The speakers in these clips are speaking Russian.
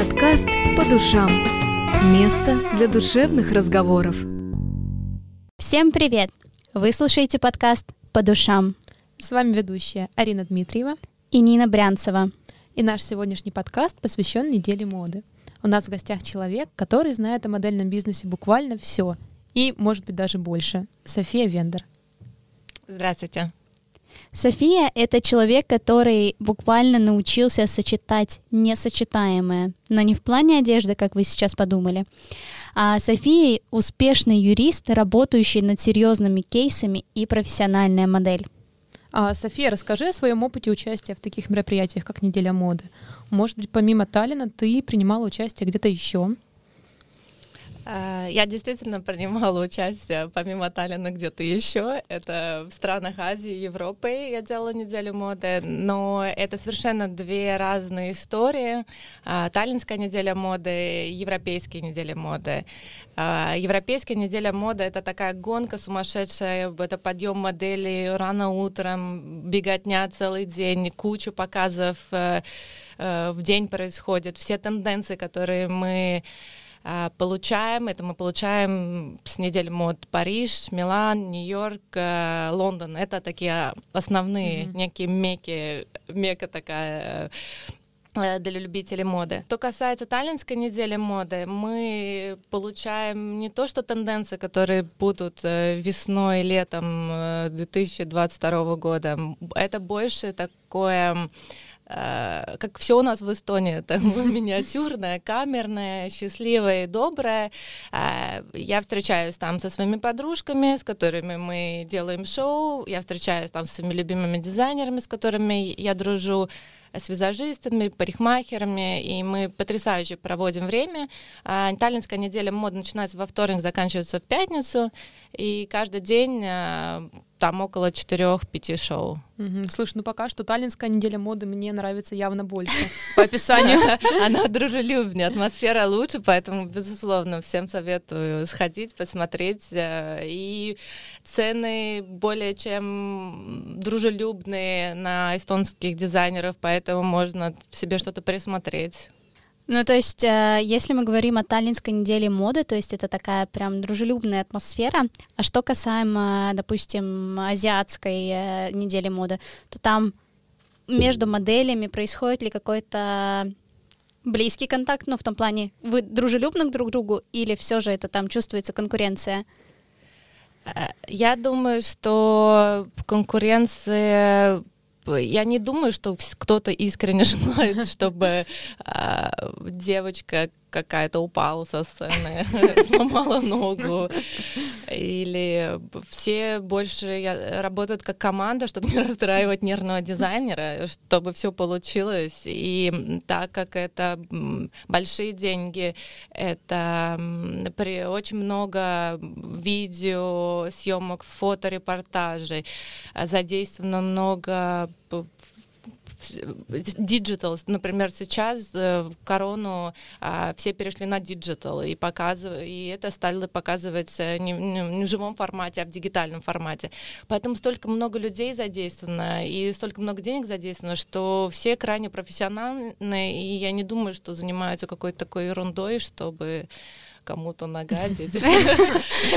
Подкаст «По душам». Место для душевных разговоров. Всем привет! Вы слушаете подкаст «По душам». С вами ведущая Арина Дмитриева и Нина Брянцева. И наш сегодняшний подкаст посвящен неделе моды. У нас в гостях человек, который знает о модельном бизнесе буквально все и, может быть, даже больше. София Вендер. Здравствуйте. София — это человек, который буквально научился сочетать несочетаемое, но не в плане одежды, как вы сейчас подумали. А София — успешный юрист, работающий над серьезными кейсами и профессиональная модель. А, София, расскажи о своем опыте участия в таких мероприятиях, как Неделя моды. Может быть, помимо Таллина ты принимала участие где-то еще? Э, я действительно принимала участие, помимо Таллина, где-то еще. Это в странах Азии, Европы я делала неделю моды, но это совершенно две разные истории. Э, Таллинская неделя моды, европейские недели моды. Э, европейская неделя моды — это такая гонка сумасшедшая, это подъем моделей рано утром, беготня целый день, кучу показов в день происходит. Все тенденции, которые мы получаем, это мы получаем с недели мод Париж, Милан, Нью-Йорк, э, Лондон. Это такие основные mm-hmm. некие меки, мека такая э, для любителей моды. Что касается таллинской недели моды, мы получаем не то, что тенденции, которые будут э, весной, летом 2022 года, это больше такое Э, как все у нас в Эстонии, это миниатюрное, камерное, счастливое и доброе. Э, я встречаюсь там со своими подружками, с которыми мы делаем шоу, я встречаюсь там с своими любимыми дизайнерами, с которыми я дружу с визажистами, парикмахерами, и мы потрясающе проводим время. А, Таллинская неделя мод начинается во вторник, заканчивается в пятницу, и каждый день а, там около 4-5 шоу. Угу. Слушай, ну пока что Таллинская неделя моды мне нравится явно больше по описанию. Она дружелюбнее, атмосфера лучше, поэтому, безусловно, всем советую сходить, посмотреть. Э, и цены более чем дружелюбные на эстонских дизайнеров, поэтому можно себе что-то присмотреть. Ну, то есть, э, если мы говорим о Таллинской неделе моды, то есть это такая прям дружелюбная атмосфера. А что касаемо, допустим, азиатской э, недели моды, то там между моделями происходит ли какой-то близкий контакт, ну, в том плане, вы дружелюбны друг к другу, или все же это там чувствуется конкуренция? Я думаю, что конкуренция я не думаю, что кто-то искренне желает, чтобы э, девочка какая-то упала со сцены, сломала ногу. Или все больше работают как команда, чтобы не расстраивать нервного дизайнера, чтобы все получилось. И так как это большие деньги, это при очень много видео, съемок, фоторепортажей, задействовано много digital, например, сейчас э, в корону а, все перешли на digital и показывают, и это стали показывать не, не в живом формате, а в дигитальном формате. Поэтому столько много людей задействовано и столько много денег задействовано, что все крайне профессиональные, и я не думаю, что занимаются какой-то такой ерундой, чтобы кому-то нагадить.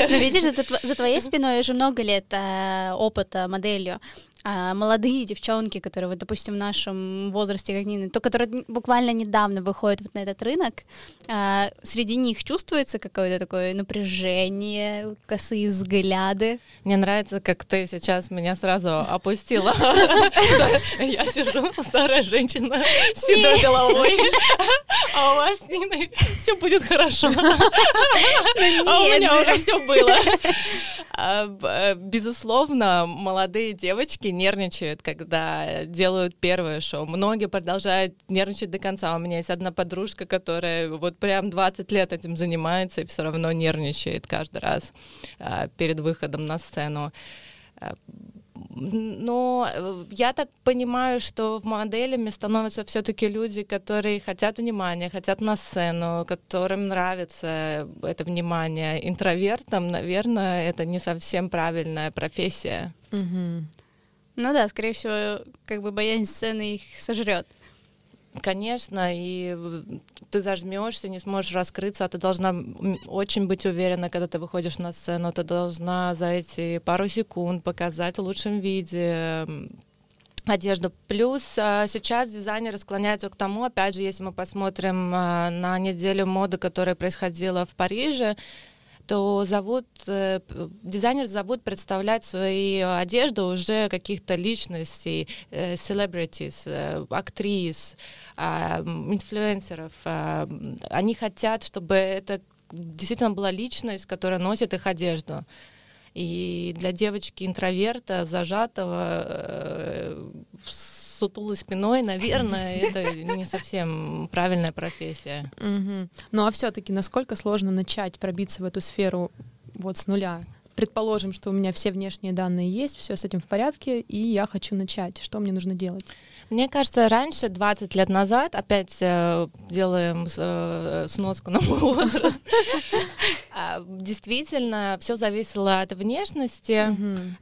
Ну, видишь, за твоей спиной уже много лет э, опыта моделью а, молодые девчонки, которые, вот, допустим, в нашем возрасте, как Нина, то, которые буквально недавно выходят вот на этот рынок, а, среди них чувствуется какое-то такое напряжение, косые взгляды. Мне нравится, как ты сейчас меня сразу опустила. Я сижу, старая женщина, с седой головой, а у вас с Ниной все будет хорошо. Ну а у меня уже все было. А, э, безусловно, молодые девочки нервничают, когда делают первое шоу. Многие продолжают нервничать до конца. У меня есть одна подружка, которая вот прям 20 лет этим занимается и все равно нервничает каждый раз а, перед выходом на сцену а, но э, я так понимаю, что в моделями становятся все-таки люди, которые хотят внимания, хотят на сцену, которым нравится это внимание. Интровертам, наверное, это не совсем правильная профессия. Угу. Ну да, скорее всего, как бы боязнь сцены их сожрет. конечно, и ты зажмешься, не сможешь раскрыться, а ты должна очень быть уверена, когда ты выходишь на сцену, ты должна за эти пару секунд показать в лучшем виде одежду. Плюс а, сейчас дизайнеры склоняются к тому, опять же, если мы посмотрим а, на неделю моды, которая происходила в Париже, то зовут, э, дизайнер зовут представлять свою одежду уже каких-то личностей, э, celebrities, э, актрис, а, инфлюенсеров. А, они хотят, чтобы это действительно была личность, которая носит их одежду. И для девочки интроверта, зажатого, э, сутулой спиной, наверное, это не совсем правильная профессия. Ну а все-таки насколько сложно начать пробиться в эту сферу вот с нуля? Предположим, что у меня все внешние данные есть, все с этим в порядке, и я хочу начать. Что мне нужно делать? Мне кажется, раньше, 20 лет назад, опять э, делаем э, сноску на мой возраст, а, действительно, все зависело от внешности,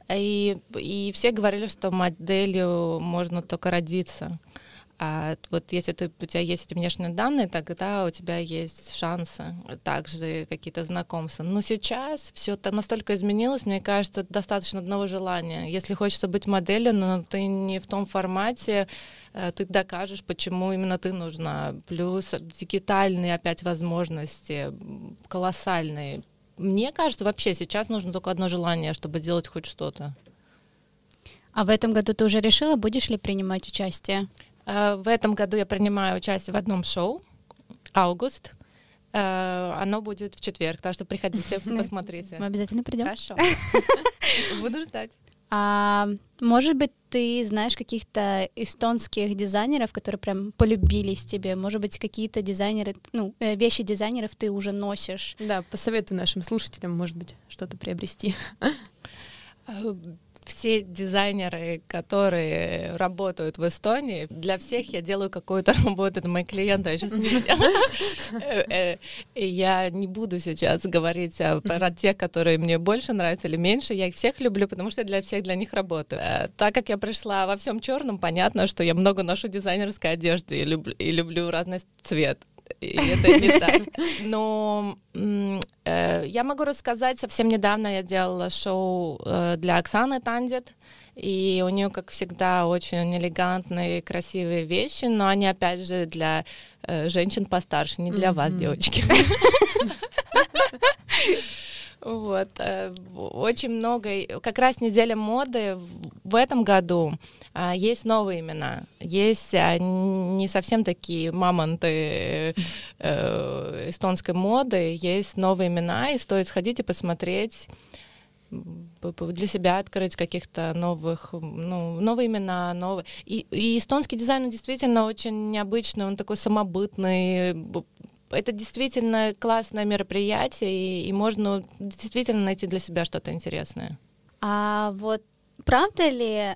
и, и все говорили, что моделью можно только родиться. А вот если ты, у тебя есть эти внешние данные, тогда у тебя есть шансы, также какие-то знакомства. Но сейчас все это настолько изменилось, мне кажется, достаточно одного желания. Если хочется быть моделью, но ты не в том формате, э, ты докажешь, почему именно ты нужна. Плюс дигитальные опять возможности колоссальные. Мне кажется, вообще сейчас нужно только одно желание, чтобы делать хоть что-то. А в этом году ты уже решила, будешь ли принимать участие? Э, в этом году я принимаю участие в одном шоу «Август». Э, оно будет в четверг, так что приходите, посмотрите. Мы обязательно придем. Хорошо. Буду ждать. А может быть, ты знаешь каких-то эстонских дизайнеров, которые прям полюбились тебе? Может быть, какие-то дизайнеры, ну, э, вещи дизайнеров ты уже носишь? Да, посоветуй нашим слушателям, может быть, что-то приобрести все дизайнеры, которые работают в Эстонии, для всех я делаю какую-то работу, это мои клиенты, я сейчас не э, э, Я не буду сейчас говорить про тех, которые мне больше нравятся или меньше, я их всех люблю, потому что для всех для них работаю. Э, так как я пришла во всем черном, понятно, что я много ношу дизайнерской одежды и люблю разный цвет и это не так. Но э, я могу рассказать, совсем недавно я делала шоу э, для Оксаны Тандет, и у нее, как всегда, очень элегантные, красивые вещи, но они, опять же, для э, женщин постарше, не для mm-hmm. вас, девочки. Вот. Э, очень много. Как раз неделя моды в этом году а, есть новые имена. Есть а, не совсем такие мамонты э, эстонской моды. Есть новые имена, и стоит сходить и посмотреть для себя открыть каких-то новых, ну, новые имена, новые. И, и эстонский дизайн действительно очень необычный, он такой самобытный, это действительно классное мероприятие, и, и можно действительно найти для себя что-то интересное. А вот правда ли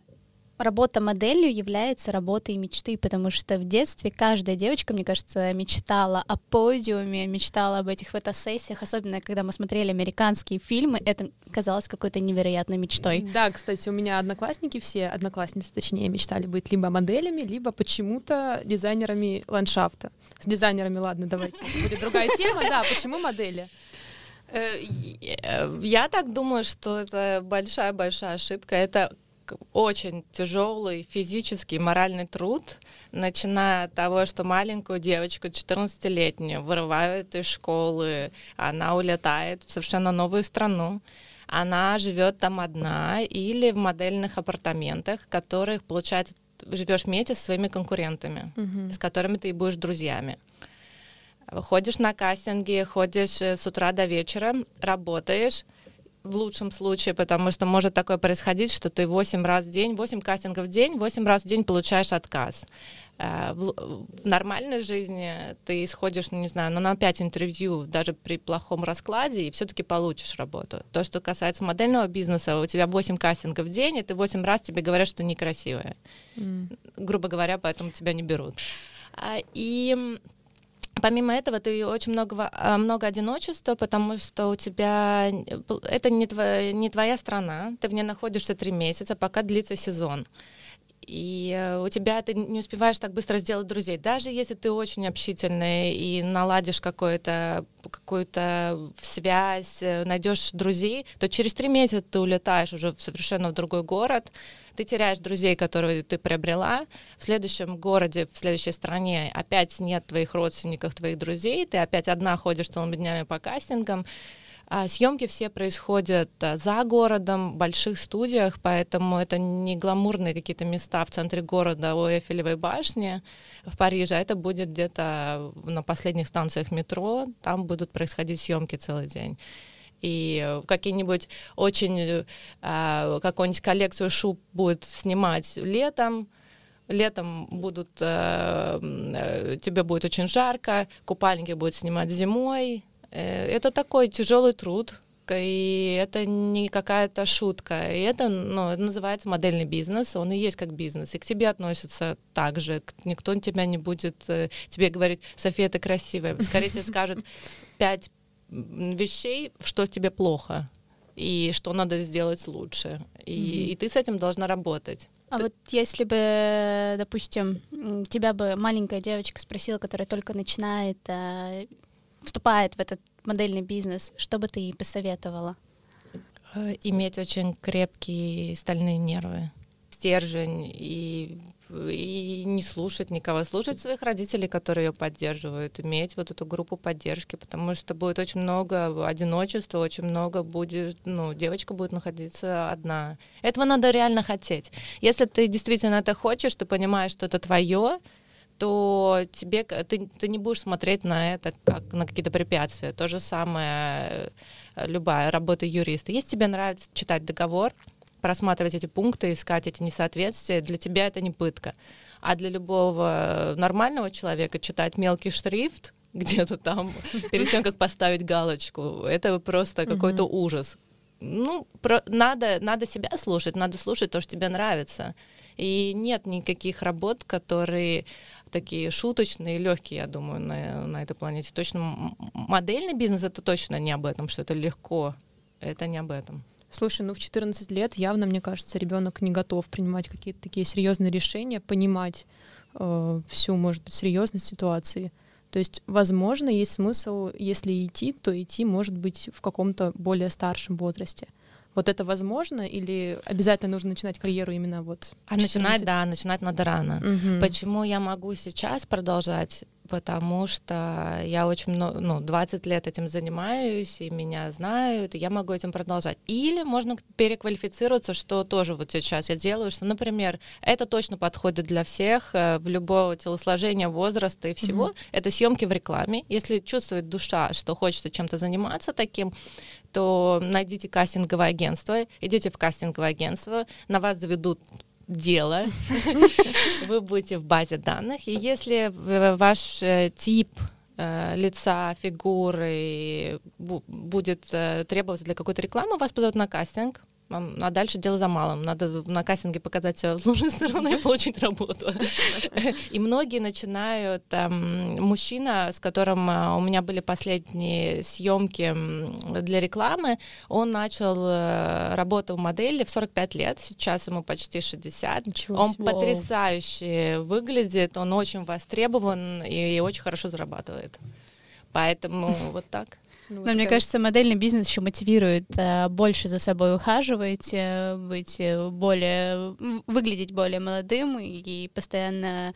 работа моделью является работой мечты, потому что в детстве каждая девочка, мне кажется, мечтала о подиуме, мечтала об этих фотосессиях, особенно когда мы смотрели американские фильмы, это казалось какой-то невероятной мечтой. Да, кстати, у меня одноклассники все, одноклассницы точнее, мечтали быть либо моделями, либо почему-то дизайнерами ландшафта. С дизайнерами, ладно, давайте, будет другая тема, да, почему модели? Э, я так думаю, что это большая-большая ошибка. Это очень тяжелый физический, моральный труд, начиная от того, что маленькую девочку, 14-летнюю, вырывают из школы, она улетает в совершенно новую страну, она живет там одна или в модельных апартаментах, которых, получается, живешь вместе со своими конкурентами, mm-hmm. с которыми ты и будешь друзьями. Ходишь на кастинги, ходишь э, с утра до вечера, работаешь, в лучшем случае, потому что может такое происходить, что ты 8 раз в день, 8 кастингов в день, 8 раз в день получаешь отказ. Э, в, в нормальной жизни ты сходишь, ну, не знаю, ну, на 5 интервью даже при плохом раскладе и все-таки получишь работу. То, что касается модельного бизнеса, у тебя 8 кастингов в день, и ты 8 раз тебе говорят, что некрасивая. Mm. Грубо говоря, поэтому тебя не берут. А, и Помимо этого, ты очень много, а, много одиночества, потому что у тебя это не твоя, не твоя страна, ты в ней находишься три месяца, пока длится сезон. и э, у тебя ты не успеваешь так быстро сделать друзей. Даже если ты очень общительный и наладишь какую-то какую-то связь, э, найдешь друзей, то через три месяца ты улетаешь уже совершенно в другой город, ты теряешь друзей, которые ты приобрела, в следующем городе, в следующей стране опять нет твоих родственников, твоих друзей, ты опять одна ходишь целыми днями по кастингам, а съемки все происходят а, за городом, в больших студиях, поэтому это не гламурные какие-то места в центре города у Эйфелевой башни. В Париже, а это будет где-то на последних станциях метро, там будут происходить съемки целый день и какие-нибудь очень э, какую-нибудь коллекцию шуб будет снимать летом, летом будут э, э, тебе будет очень жарко, купальники будет снимать зимой, это такой тяжелый труд, и это не какая-то шутка. И это, ну, это называется модельный бизнес, он и есть как бизнес. И к тебе относятся так же. Никто тебя не будет тебе говорить, София, ты красивая. Скорее тебе скажут пять вещей, что тебе плохо и что надо сделать лучше. И, mm-hmm. и ты с этим должна работать. А ты... вот если бы, допустим, тебя бы маленькая девочка спросила, которая только начинает э, вступает в этот модельный бизнес, что бы ты ей посоветовала? Э, иметь очень крепкие стальные нервы, стержень и и не слушать никого, слушать своих родителей, которые ее поддерживают, иметь вот эту группу поддержки, потому что будет очень много одиночества, очень много будет, ну, девочка будет находиться одна. Этого надо реально хотеть. Если ты действительно это хочешь, ты понимаешь, что это твое, то тебе ты, ты не будешь смотреть на это как на какие-то препятствия. То же самое э, любая работа юриста. Если тебе нравится читать договор, просматривать эти пункты, искать эти несоответствия, для тебя это не пытка. А для любого нормального человека читать мелкий шрифт где-то там перед тем, как поставить галочку, это просто какой-то ужас. Ну, про, надо, надо себя слушать, надо слушать то, что тебе нравится. И нет никаких работ, которые такие шуточные, легкие, я думаю, на, на этой планете. Точно модельный бизнес это точно не об этом, что это легко. Это не об этом. Слушай, ну в 14 лет явно, мне кажется, ребенок не готов принимать какие-то такие серьезные решения, понимать э, всю, может быть, серьезность ситуации. То есть, возможно, есть смысл, если идти, то идти, может быть, в каком-то более старшем возрасте. Вот это возможно или обязательно нужно начинать карьеру именно вот? А начинать, да, начинать надо рано. Угу. Почему я могу сейчас продолжать? Потому что я очень много, ну, 20 лет этим занимаюсь, и меня знают, и я могу этим продолжать. Или можно переквалифицироваться, что тоже вот сейчас я делаю, что, например, это точно подходит для всех, э, в любого телосложения, возраста и всего. Mm-hmm. Это съемки в рекламе. Если чувствует душа, что хочется чем-то заниматься таким, то найдите кастинговое агентство, идите в кастинговое агентство, на вас заведут дело, вы будете в базе данных, и если ваш э, тип э, лица, фигуры будет э, требоваться для какой-то рекламы, вас позовут на кастинг, а дальше дело за малым. Надо на кастинге показать себя с лучшей стороны и получить работу. И многие начинают... Мужчина, с которым э, у меня были последние съемки для рекламы, он начал э, работу в модели в 45 лет, сейчас ему почти 60. Ничего он себе. потрясающе выглядит, он очень востребован и очень хорошо зарабатывает. Поэтому вот так. Ну, Но мне кажется, модельный бизнес еще мотивирует э, больше за собой ухаживать, э, быть э, более, выглядеть более молодым и постоянно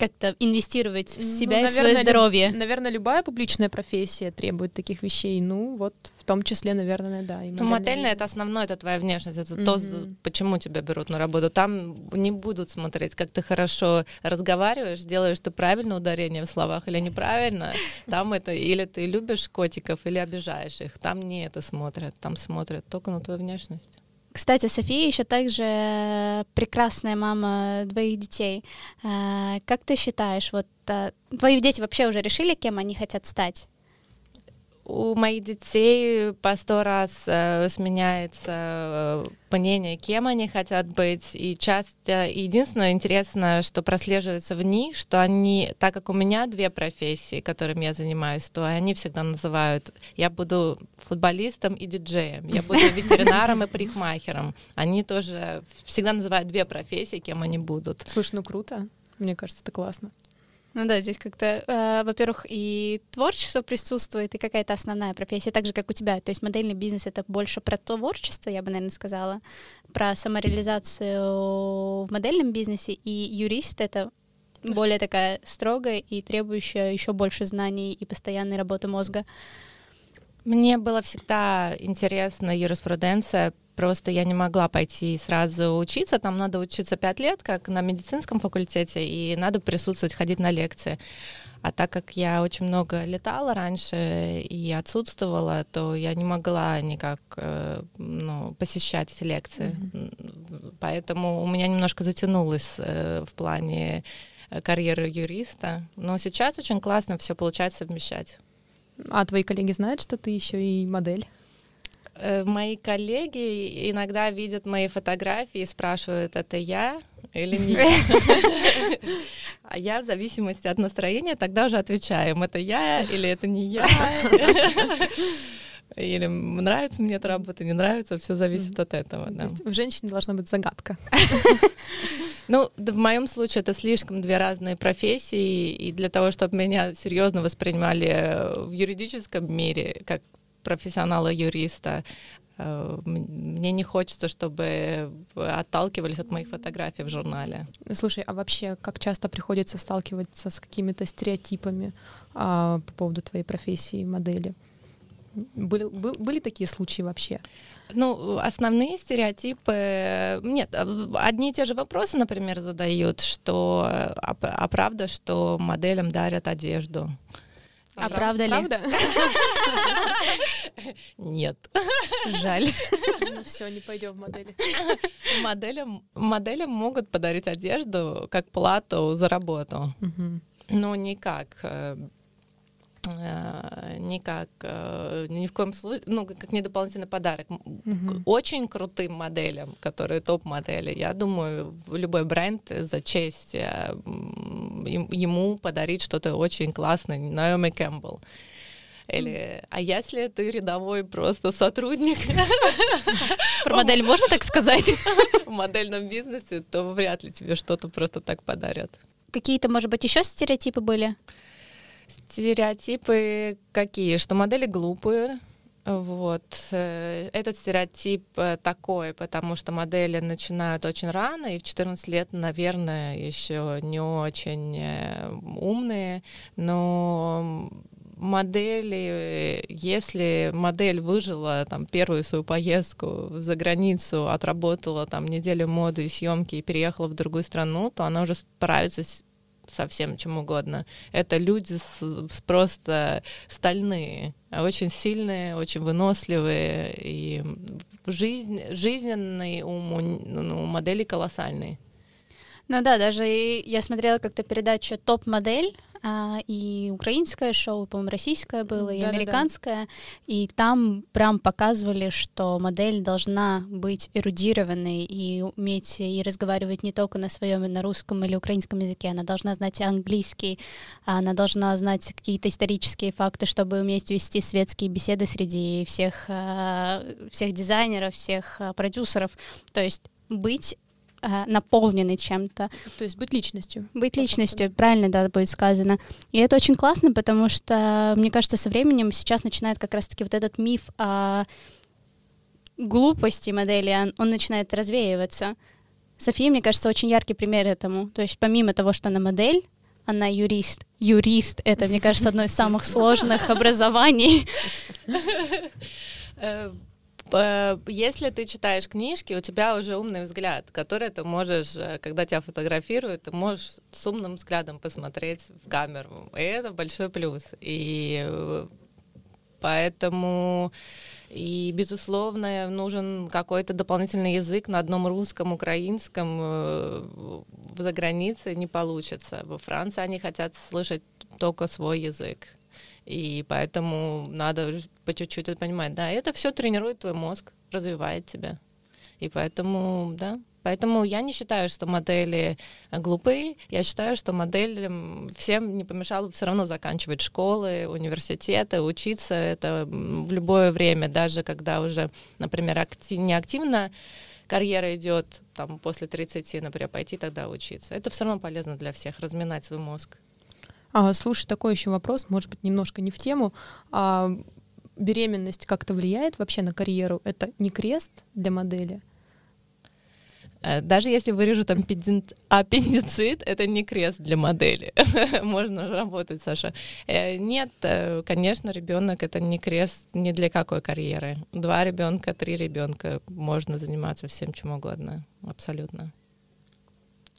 как-то инвестировать в ну, себя ну, и наверное, в свое здоровье. Люб, наверное, любая публичная профессия требует таких вещей. Ну, вот в том числе, наверное, да. И ну, модельная — это основное, это твоя внешность, это mm-hmm. то, почему тебя берут на работу. Там не будут смотреть, как ты хорошо разговариваешь, делаешь ты правильно ударение в словах или неправильно. Там это или ты любишь котиков, или обижаешь их. Там не это смотрят, там смотрят только на твою внешность. Кстати, София еще также прекрасная мама двоих детей. А, как ты считаешь, вот а, твои дети вообще уже решили, кем они хотят стать? У моих детей по сто раз э, сменяется э, мнение, кем они хотят быть. И часто единственное интересное, что прослеживается в них, что они, так как у меня две профессии, которыми я занимаюсь, то они всегда называют, я буду футболистом и диджеем, я буду ветеринаром и парикмахером. Они тоже всегда называют две профессии, кем они будут. Слушай, ну круто. Мне кажется, это классно. Ну да, здесь как-то, э, во-первых, и творчество присутствует, и какая-то основная профессия, так же, как у тебя. То есть модельный бизнес — это больше про творчество, я бы, наверное, сказала, про самореализацию в модельном бизнесе, и юрист — это более такая строгая и требующая еще больше знаний и постоянной работы мозга. Мне было всегда интересна юриспруденция, Просто я не могла пойти сразу учиться. Там надо учиться пять лет, как на медицинском факультете, и надо присутствовать, ходить на лекции. А так как я очень много летала раньше и отсутствовала, то я не могла никак э, ну, посещать эти лекции. Mm-hmm. Поэтому у меня немножко затянулось э, в плане э, карьеры юриста. Но сейчас очень классно все получается совмещать. А твои коллеги знают, что ты еще и модель? Э, мои коллеги иногда видят мои фотографии и спрашивают, это я или не я. А я в зависимости от настроения тогда уже отвечаю, это я или это не я. Или нравится мне эта работа, не нравится, все зависит от этого. Да. То есть в женщине должна быть загадка. Ну, в моем случае это слишком две разные профессии, и для того, чтобы меня серьезно воспринимали в юридическом мире, как профессионала-юриста. Э, мне не хочется, чтобы отталкивались от моих фотографий в журнале. Слушай, а вообще, как часто приходится сталкиваться с какими-то стереотипами а, по поводу твоей профессии модели? Были, были такие случаи вообще? Ну, основные стереотипы... Нет, одни и те же вопросы, например, задают, что... А, а правда, что моделям дарят одежду? А, правда ли? Правда? Нет. Жаль. Ну все, не пойдем в модели. Моделям, моделям могут подарить одежду как плату за работу. Угу. Но никак Э, никак, э, ни в коем случае, ну, как не дополнительный подарок. Mm-hmm. Очень крутым моделям, которые топ-модели, я думаю, любой бренд за честь э, ему подарить что-то очень классное, Наоми Кэмпбелл. Или, а если ты рядовой просто сотрудник? Про модель можно так сказать? В модельном бизнесе, то вряд ли тебе что-то просто так подарят. Какие-то, может быть, еще стереотипы были? Стереотипы какие? Что модели глупые. Вот. Э, этот стереотип э, такой, потому что модели начинают очень рано, и в 14 лет, наверное, еще не очень э, умные, но модели, если модель выжила там первую свою поездку за границу, отработала там неделю моды и съемки и переехала в другую страну, то она уже справится с со всем чем угодно. Это люди с, с просто стальные, очень сильные, очень выносливые, и жизнь, жизненный ум у ну, модели колоссальный. Ну да, даже я смотрела как-то передачу «Топ-модель», и украинское шоу, по-моему, российское было, и да, американское, да, да. и там прям показывали, что модель должна быть эрудированной и уметь и разговаривать не только на своем, на русском или украинском языке, она должна знать английский, она должна знать какие-то исторические факты, чтобы уметь вести светские беседы среди всех, а, всех дизайнеров, всех а, продюсеров, то есть быть э, наполненный чем-то. То есть быть личностью. Быть личностью, правильно, да, будет сказано. И это очень классно, потому что, мне кажется, со временем сейчас начинает как раз-таки вот этот миф о глупости модели, он, он начинает развеиваться. София, мне кажется, очень яркий пример этому. То есть помимо того, что она модель, она юрист. Юрист — это, мне кажется, одно из самых сложных образований. Э, если ты читаешь книжки, у тебя уже умный взгляд, который ты можешь, э, когда тебя фотографируют, ты можешь с умным взглядом посмотреть в камеру. И это большой плюс. И э, поэтому и, безусловно, нужен какой-то дополнительный язык на одном русском, украинском. В загранице не получится. Во Франции они хотят слышать только свой язык. И поэтому надо по чуть-чуть это понимать. Да, это все тренирует твой мозг, развивает тебя. И поэтому, да, Поэтому я не считаю, что модели глупые. Я считаю, что моделям всем не помешало все равно заканчивать школы, университеты, учиться. Это в любое время, даже когда уже, например, актив, не активно карьера идет, там, после 30, например, пойти тогда учиться. Это все равно полезно для всех, разминать свой мозг. А, слушай, такой еще вопрос, может быть, немножко не в тему. А, беременность как-то влияет вообще на карьеру? Это не крест для модели? Э, даже если вырежут аппендицит, это не крест для модели. Можно работать, Саша. Э, нет, э, конечно, ребенок это не крест ни для какой карьеры. Два ребенка, три ребенка, можно заниматься всем чем угодно, абсолютно.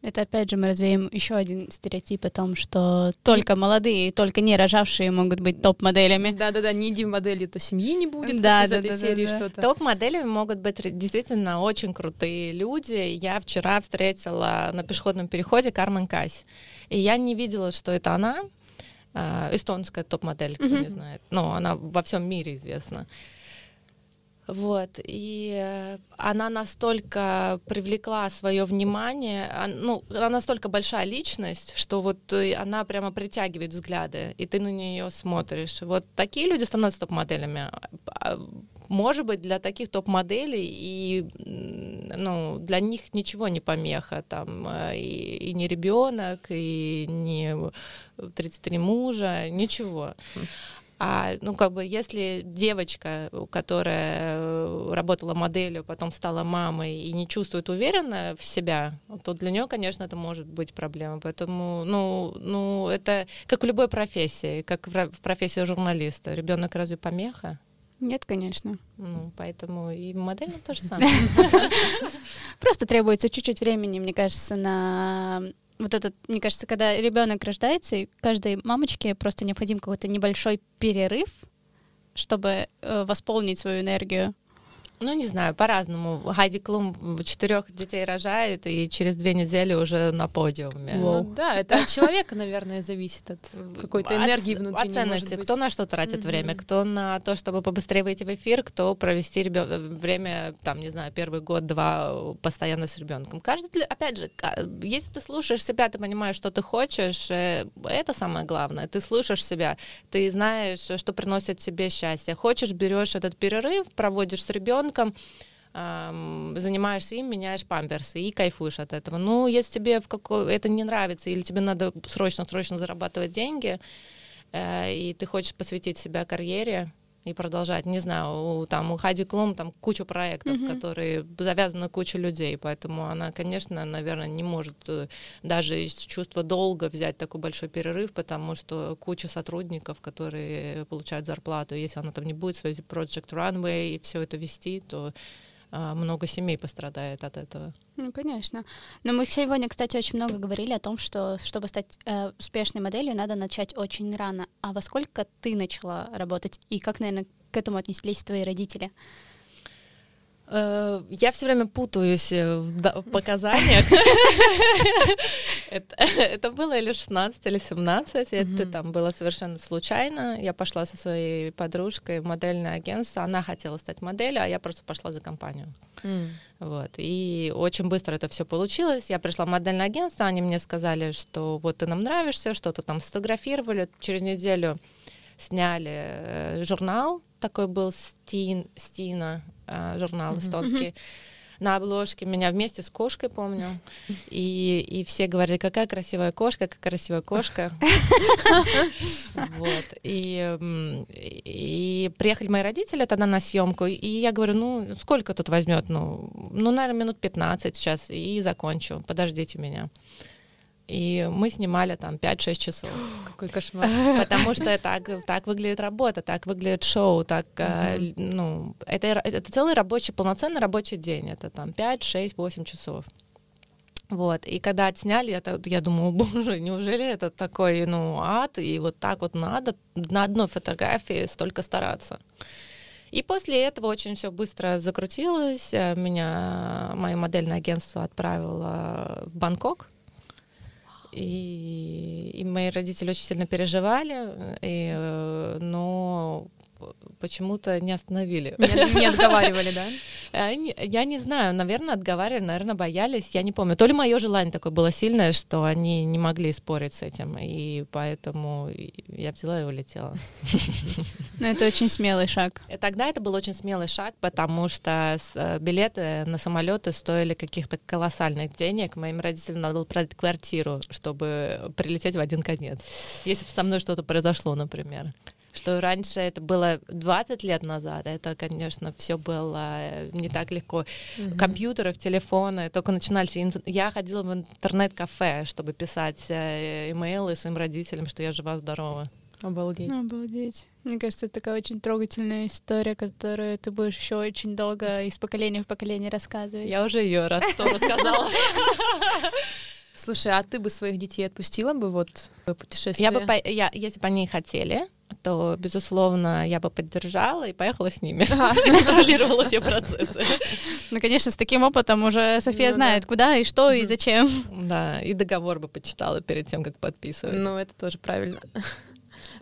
Это опять же мы развеем еще один стереотип о том, что только молодые, только не рожавшие могут быть топ-моделями. Да-да-да, не иди модели, то семьи не будет да, вот да, из да, этой да, серии да, что-то. Топ-моделями могут быть действительно очень крутые люди. Я вчера встретила на пешеходном переходе Кармен Кась, и я не видела, что это она, а, эстонская топ-модель, кто mm-hmm. не знает. Но она во всем мире известна. Вот, и э, она настолько привлекла свое внимание, ну, она настолько большая личность, что вот э, она прямо притягивает взгляды, и ты на нее смотришь. Вот такие люди становятся топ-моделями. А, может быть, для таких топ-моделей и ну, для них ничего не помеха, там, э, и, и не ребенок, и не 33 мужа, ничего. А, ну, как бы, если девочка, которая э, работала моделью, потом стала мамой и не чувствует уверенно в себя, то для нее, конечно, это может быть проблема. Поэтому, ну, ну, это как в любой профессии, как в профессии журналиста. Ребенок разве помеха? Нет, конечно. Ну, поэтому и модельно то же самое. Просто требуется чуть-чуть времени, мне кажется, на вот этот, мне кажется, когда ребенок рождается, и каждой мамочке просто необходим какой-то небольшой перерыв, чтобы э, восполнить свою энергию. Ну, не знаю, по-разному. Хайди Клум четырех детей рожает, и через две недели уже на подиуме. Ну, да, это от человека, наверное, зависит от какой-то энергии внутри. От ценности. Кто на что тратит mm-hmm. время, кто на то, чтобы побыстрее выйти в эфир, кто провести ребё... время, там, не знаю, первый год-два постоянно с ребенком. Каждый, опять же, если ты слушаешь себя, ты понимаешь, что ты хочешь, э, это самое главное. Ты слышишь себя, ты знаешь, что приносит тебе счастье. Хочешь, берешь этот перерыв, проводишь с ребенком, ребенком, занимаешься им, меняешь памперсы и кайфуешь от этого. Ну, если тебе в какой... это не нравится или тебе надо срочно-срочно зарабатывать деньги, э, и ты хочешь посвятить себя карьере, и продолжать. Не знаю, у, там у Хади Клум там куча проектов, mm-hmm. которые завязаны на кучу людей, поэтому она, конечно, наверное, не может э, даже из чувства долга взять такой большой перерыв, потому что куча сотрудников, которые получают зарплату, если она там не будет свой Project Runway и все это вести, то много семей пострадает от этого. Ну, конечно. Но мы сегодня, кстати, очень много говорили о том, что чтобы стать э, успешной моделью, надо начать очень рано. А во сколько ты начала работать? И как, наверное, к этому отнеслись твои родители? Э, я все время путаюсь э, в показаниях. Это было или 16, или 17. Это там было совершенно случайно. Я пошла со своей подружкой в модельное агентство. Она хотела стать моделью, а я просто пошла за компанию. Вот. И очень быстро это все получилось. Я пришла в модельное агентство, они мне сказали, что вот ты нам нравишься, что-то там сфотографировали. Через неделю сняли э, журнал, такой был Стин, Стина, э, журнал эстонский. На обложке меня вместе с кошкой помню. И, и все говорили, какая красивая кошка, какая красивая кошка. Вот. И, и приехали мои родители тогда на съемку, и я говорю, ну, сколько тут возьмет? Ну, ну, наверное, минут 15 сейчас, и закончу. Подождите меня. И мы снимали там 5-6 часов. Какой кошмар. Потому что так, так выглядит работа, так выглядит шоу, так, mm-hmm. ну, это, это целый рабочий, полноценный рабочий день. Это там 5, 6, 8 часов. Вот, и когда отсняли, это, я думаю, боже, неужели это такой, ну, ад, и вот так вот надо на одной фотографии столько стараться. И после этого очень все быстро закрутилось. Меня мое модельное агентство отправило в Бангкок И, и мои родители очень сильно переживали, и, э, но почему-то не остановили. Не, не отговаривали, да? Они, я не знаю, наверное, отговаривали, наверное, боялись, я не помню. То ли мое желание такое было сильное, что они не могли спорить с этим, и поэтому я взяла и улетела. Ну, это очень смелый шаг. И тогда это был очень смелый шаг, потому что э, билеты на самолеты стоили каких-то колоссальных денег. Моим родителям надо было продать квартиру, чтобы прилететь в один конец. Если бы со мной что-то произошло, например что раньше это было 20 лет назад, это, конечно, все было э, не так легко. Mm-hmm. Компьютеры, телефоны только начинались. Я ходила в интернет-кафе, чтобы писать э, имейлы своим родителям, что я жива-здорова. Обалдеть. Обалдеть. Мне кажется, это такая очень трогательная история, которую ты будешь еще очень долго из поколения в поколение рассказывать. Я уже ее раз то рассказала. Слушай, а ты бы своих детей отпустила бы вот в путешествие? Я бы, я, если бы они хотели, то, безусловно, я бы поддержала и поехала с ними. Контролировала все процессы. Ну, конечно, с таким опытом уже София ну знает, куда и что и зачем. Да, и договор бы почитала перед тем, как подписывать. Ну, это тоже правильно.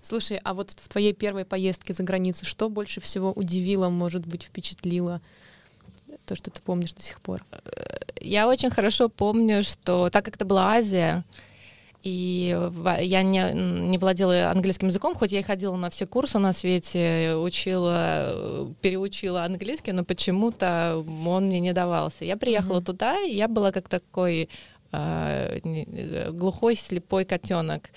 Слушай, а вот в твоей первой поездке за границу что больше всего удивило, может быть, впечатлило? То, что ты помнишь до сих пор. Я очень хорошо помню, что так как это была Азия, и я не, не владела английским языком, хоть я и ходила на все курсы на свете, учила, переучила английский, но почему-то он мне не давался. Я приехала mm-hmm. туда, и я была как такой э, глухой, слепой котенок.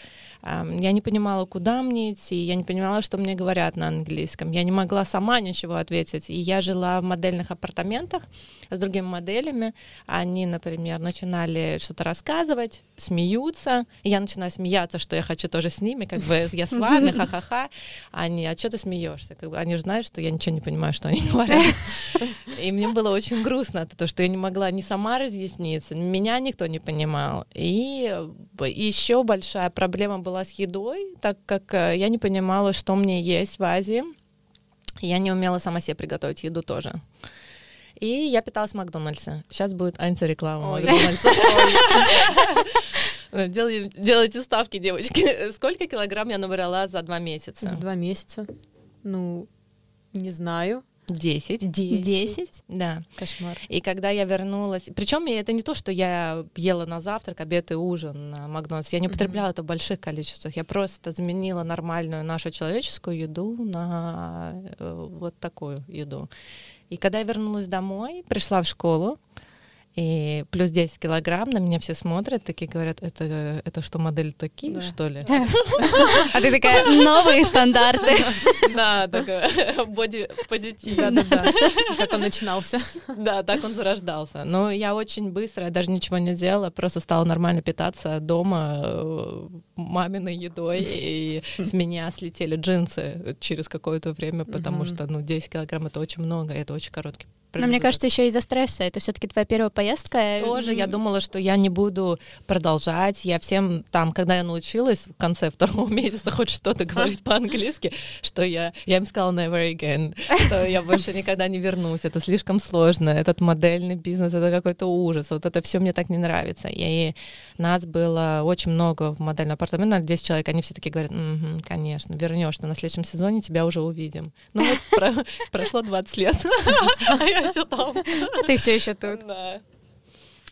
Я не понимала, куда мне идти, я не понимала, что мне говорят на английском. Я не могла сама ничего ответить. И я жила в модельных апартаментах с другими моделями. Они, например, начинали что-то рассказывать, смеются. И я начинаю смеяться, что я хочу тоже с ними, как бы я с вами, ха-ха-ха. Они, а что ты смеешься? Как бы, они же знают, что я ничего не понимаю, что они говорят. И мне было очень грустно того, что я не могла ни сама разъясниться, меня никто не понимал. И еще большая проблема была была с едой, так как э, я не понимала, что мне есть в Азии. Я не умела сама себе приготовить еду тоже. И я питалась в Макдональдсе. Сейчас будет антиреклама Макдональдса. Делайте ставки, девочки. Сколько килограмм я набрала за два месяца? За два месяца? Ну, не знаю. Десять. Десять? Да. Кошмар. И когда я вернулась... Причем это не то, что я ела на завтрак, обед и ужин на Макдональдс. Я не употребляла mm-hmm. это в больших количествах. Я просто заменила нормальную нашу человеческую еду на э, вот такую еду. И когда я вернулась домой, пришла в школу, и плюс 10 килограмм, на меня все смотрят, такие говорят, это, это что, модель такие, да. что ли? А ты такая, новые стандарты. Да, такой боди-позитив. Да-да-да, как он начинался. Да, так он зарождался. Но я очень быстро, я даже ничего не делала, просто стала нормально питаться дома э, маминой едой, и с меня слетели джинсы через какое-то время, потому что, ну, 10 килограмм — это очень много, это очень короткий но мне кажется, еще из-за стресса. Это все-таки твоя первая поездка. Тоже я думала, что я не буду продолжать. Я всем там, когда я научилась в конце второго месяца хоть что-то говорить по-английски, что я, я им сказала never again, что я больше никогда не вернусь. Это слишком сложно. Этот модельный бизнес, это какой-то ужас. Вот это все мне так не нравится. И нас было очень много в модельном апартаменте, 10 человек. Они все таки говорят, угу, конечно, вернешься на следующем сезоне, тебя уже увидим. Ну вот прошло 20 лет, а я все там. А ты все еще тут. Да.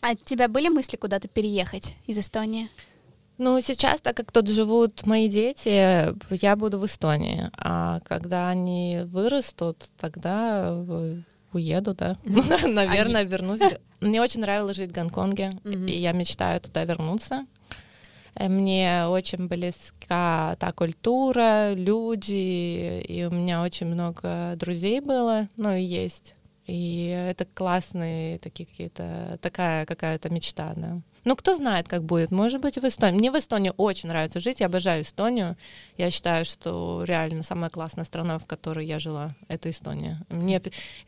А у тебя были мысли куда-то переехать из Эстонии? Ну, сейчас, так как тут живут мои дети, я буду в Эстонии. А когда они вырастут, тогда уеду, да. Наверное, вернусь. Мне очень нравилось жить в Гонконге, и я мечтаю туда вернуться. Э, мне очень близка та культура, люди, и у меня очень много друзей было, ну и есть. И это классные такие какие-то, такая какая-то мечта, да. Ну, кто знает, как будет. Может быть, в Эстонии. Мне в Эстонии очень нравится жить. Я обожаю Эстонию. Я считаю, что реально самая классная страна, в которой я жила, это Эстония. Мне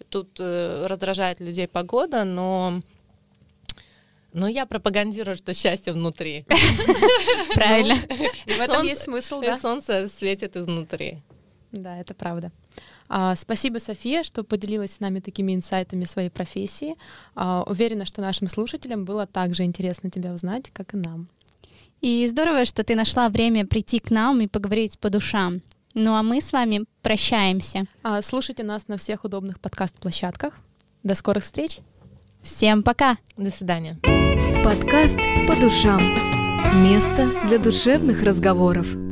тут э, раздражает людей погода, но но я пропагандирую, что счастье внутри. Правильно. В этом есть смысл, да? Солнце светит изнутри. Да, это правда. А, спасибо, София, что поделилась с нами такими инсайтами своей профессии. А, уверена, что нашим слушателям было так же интересно тебя узнать, как и нам. И здорово, что ты нашла время прийти к нам и поговорить по душам. Ну а мы с вами прощаемся. А, слушайте нас на всех удобных подкаст-площадках. До скорых встреч. Всем пока. До свидания. Подкаст по душам. Место для душевных разговоров.